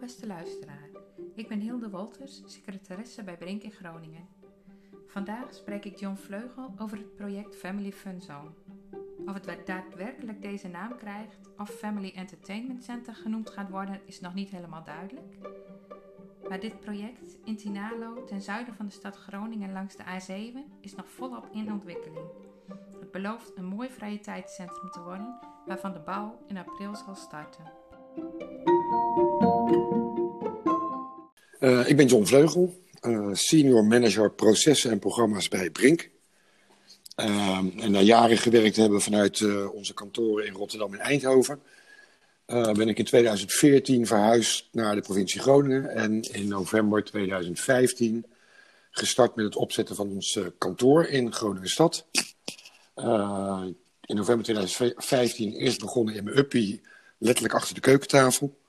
beste luisteraar. Ik ben Hilde Wolters, secretaresse bij Brink in Groningen. Vandaag spreek ik John Vleugel over het project Family Fun Zone. Of het daadwerkelijk deze naam krijgt of Family Entertainment Center genoemd gaat worden, is nog niet helemaal duidelijk. Maar dit project in Tinalo, ten zuiden van de stad Groningen langs de A7, is nog volop in ontwikkeling. Het belooft een mooi vrije tijdscentrum te worden, waarvan de bouw in april zal starten. Uh, ik ben John Vleugel, uh, senior manager processen en programma's bij Brink. Uh, en na jaren gewerkt hebben vanuit onze kantoren in Rotterdam en Eindhoven, ben ik in 2014 verhuisd naar de provincie Groningen. En in november 2015 gestart met het opzetten van ons kantoor in Groningen Stad. in november 2015 eerst begonnen in mijn uppie, letterlijk achter de keukentafel.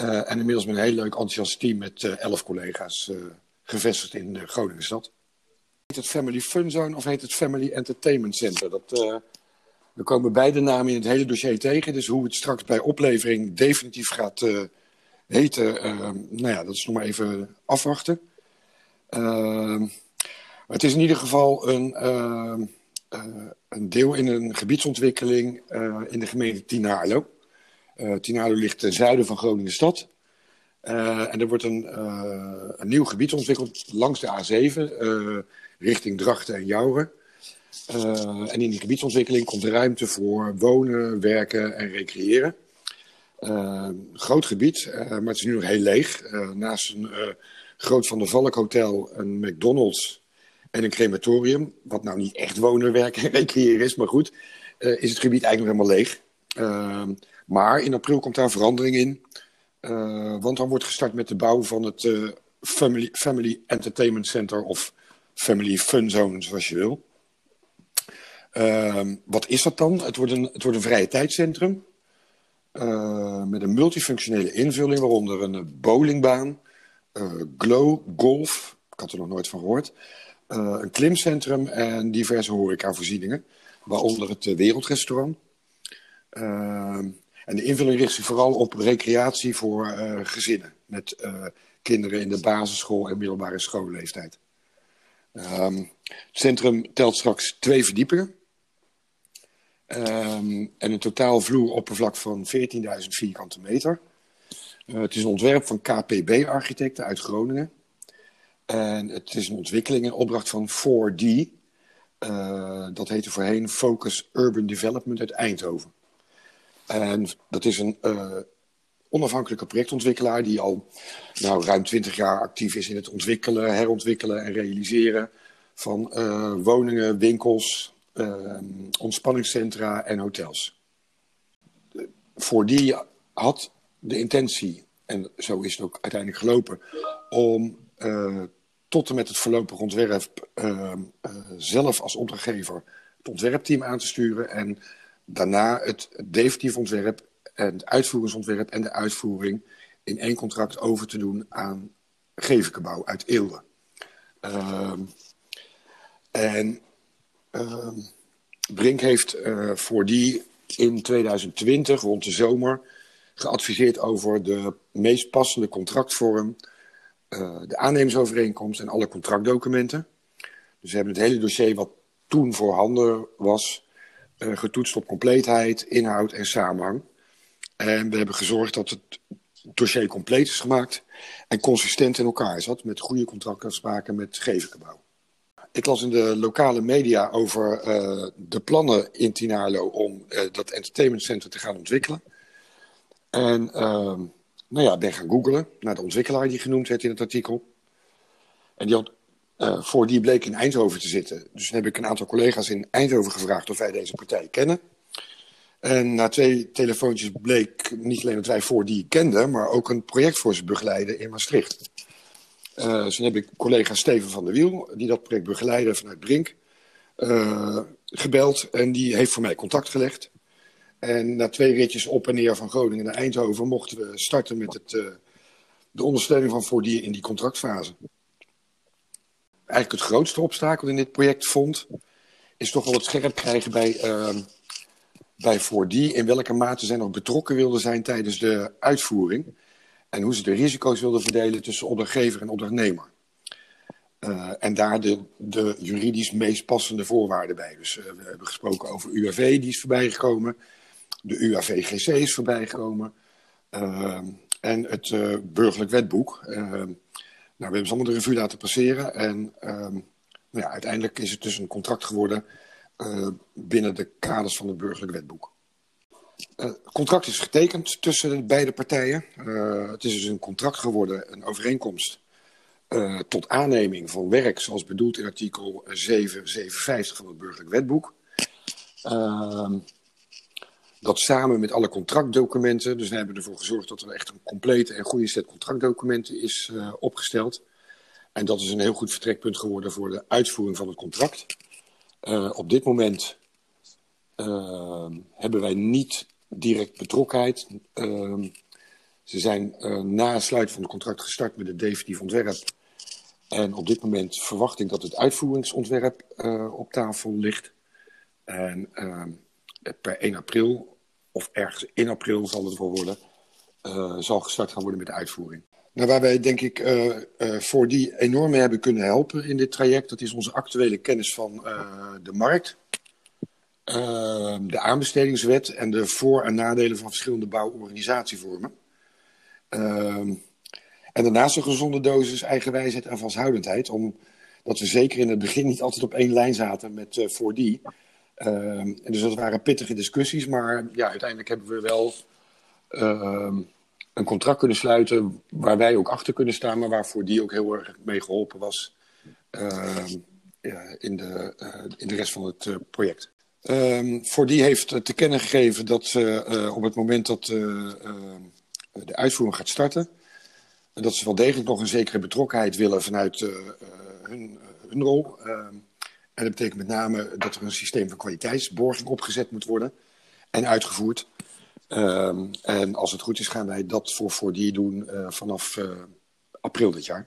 Uh, en inmiddels met een heel leuk enthousiast team met uh, elf collega's uh, gevestigd in de Groningen stad. Heet het Family Fun Zone of heet het Family Entertainment Center? Dat, we komen beide namen in het hele dossier tegen. Dus hoe het straks bij oplevering definitief gaat heten, nou ja, dat is nog maar even afwachten. het is in ieder geval een, een deel in een gebiedsontwikkeling in de gemeente Tinarlo. Uh, ligt ten zuiden van Groningen stad. Uh, en er wordt een, uh, een, nieuw gebied ontwikkeld langs de A7 richting Drachten en Jouren. en in die gebiedsontwikkeling komt ruimte voor wonen, werken en recreëren. groot gebied, maar het is nu nog heel leeg. naast een groot Van der Valk hotel, een McDonald's en een crematorium. Wat nou niet echt wonen, werken en recreëren is, maar goed. is het gebied eigenlijk nog helemaal leeg. Maar in april komt daar verandering in. Uh, want dan wordt gestart met de bouw van het uh, Family, Family Entertainment Center of Family Fun Zone, zoals je wil. Uh, wat is dat dan? Het wordt een, het wordt een vrije tijdscentrum. met een multifunctionele invulling, waaronder een bowlingbaan, glow, golf, ik had er nog nooit van gehoord, een klimcentrum en diverse horecavoorzieningen, waaronder het wereldrestaurant. En de invulling richt zich vooral op recreatie voor uh, gezinnen. Met uh, kinderen in de basisschool en middelbare schoolleeftijd. Um, het centrum telt straks twee verdiepingen. Um, en een totaal vloeroppervlak van 14.000 vierkante meter. Uh, het is een ontwerp van KPB-architecten uit Groningen. En het is een ontwikkeling en opdracht van 4D. dat heette voorheen Focus Urban Development uit Eindhoven. En dat is een uh, onafhankelijke projectontwikkelaar die al nou, ruim twintig jaar actief is in het ontwikkelen, herontwikkelen en realiseren van uh, woningen, winkels, uh, ontspanningscentra en hotels. Voor die had de intentie, en zo is het ook uiteindelijk gelopen, om tot en met het voorlopig ontwerp zelf als opdrachtgever het ontwerpteam aan te sturen en daarna het definitief ontwerp en het uitvoeringsontwerp en de uitvoering in één contract over te doen aan Gevenkebouw uit Eelde. Uh, en uh, Brink heeft uh, voor die in 2020, rond de zomer, geadviseerd over de meest passende contractvorm, uh, de aannemersovereenkomst en alle contractdocumenten. Dus we hebben het hele dossier wat toen voorhanden was, getoetst op compleetheid, inhoud en samenhang. En we hebben gezorgd dat het dossier compleet is gemaakt en consistent in elkaar zat met goede contractafspraken met Gevenkebouw. Ik las in de lokale media over uh, de plannen in Tinarlo om uh, dat entertainmentcentrum te gaan ontwikkelen. En uh, nou ja, ben gaan googlen naar de ontwikkelaar die genoemd werd in het artikel. En die had uh, voor die bleek in Eindhoven te zitten. Dus heb ik een aantal collega's in Eindhoven gevraagd of wij deze partij kennen. En na twee telefoontjes bleek niet alleen dat wij voor die kenden, maar ook een project voor ze begeleiden in Maastricht. Uh, dus dan heb ik collega Steven van der Wiel, die dat project begeleidde vanuit Brink, uh, gebeld. En die heeft voor mij contact gelegd. En na twee ritjes op en neer van Groningen naar Eindhoven mochten we starten met het, de ondersteuning van Voordier in die contractfase eigenlijk het grootste obstakel in dit project vond, is toch wel het scherp krijgen bij, uh, bij 4D in welke mate zij nog betrokken wilden zijn tijdens de uitvoering. En hoe ze de risico's wilden verdelen tussen opdrachtgever en opdrachtnemer. Uh, en daar de, de, juridisch meest passende voorwaarden bij. Dus uh, we hebben gesproken over UAV, die is voorbijgekomen. De UAV-GC is voorbijgekomen. Uh, en het burgerlijk wetboek. Nou, we hebben ze allemaal de revue laten passeren. En ehm, nou ja, uiteindelijk is het dus een contract geworden binnen de kaders van het burgerlijk wetboek. Het contract is getekend tussen de beide partijen. het is dus een contract geworden, een overeenkomst tot aanneming van werk zoals bedoeld in artikel 757 van het burgerlijk wetboek. Samen met alle contractdocumenten, dus we hebben ervoor gezorgd dat er echt een complete en goede set contractdocumenten is uh, opgesteld. En dat is een heel goed vertrekpunt geworden voor de uitvoering van het contract. Uh, op dit moment ehm, hebben wij niet direct betrokkenheid. Ehm, ze zijn na het sluiten van het contract gestart met het definitief ontwerp en op dit moment verwacht ik dat het uitvoeringsontwerp op tafel ligt. En uh, per 1 april, of ergens in april zal het wel worden, uh, zal gestart gaan worden met de uitvoering. Nou, waar wij denk ik voor die enorm hebben kunnen helpen in dit traject, dat is onze actuele kennis van de markt, de aanbestedingswet en de voor- en nadelen van verschillende bouworganisatievormen. En daarnaast een gezonde dosis eigenwijsheid en vasthoudendheid. Omdat we zeker in het begin niet altijd op één lijn zaten met uh, 4D. En dus dat waren pittige discussies. Maar ja, uiteindelijk hebben we wel uh, een contract kunnen sluiten. Waar wij ook achter kunnen staan. Maar waar 4D ook heel erg mee geholpen was. Ehm, in, de, uh, in de rest van het uh, project. Um, 4D heeft te kennen gegeven dat uh, op het moment dat de uitvoering gaat starten en dat ze wel degelijk nog een zekere betrokkenheid willen vanuit hun, hun, rol. En dat betekent met name dat er een systeem van kwaliteitsborging opgezet moet worden en uitgevoerd. Uh, en als het goed is, gaan wij dat voor, voor die doen vanaf april dit jaar.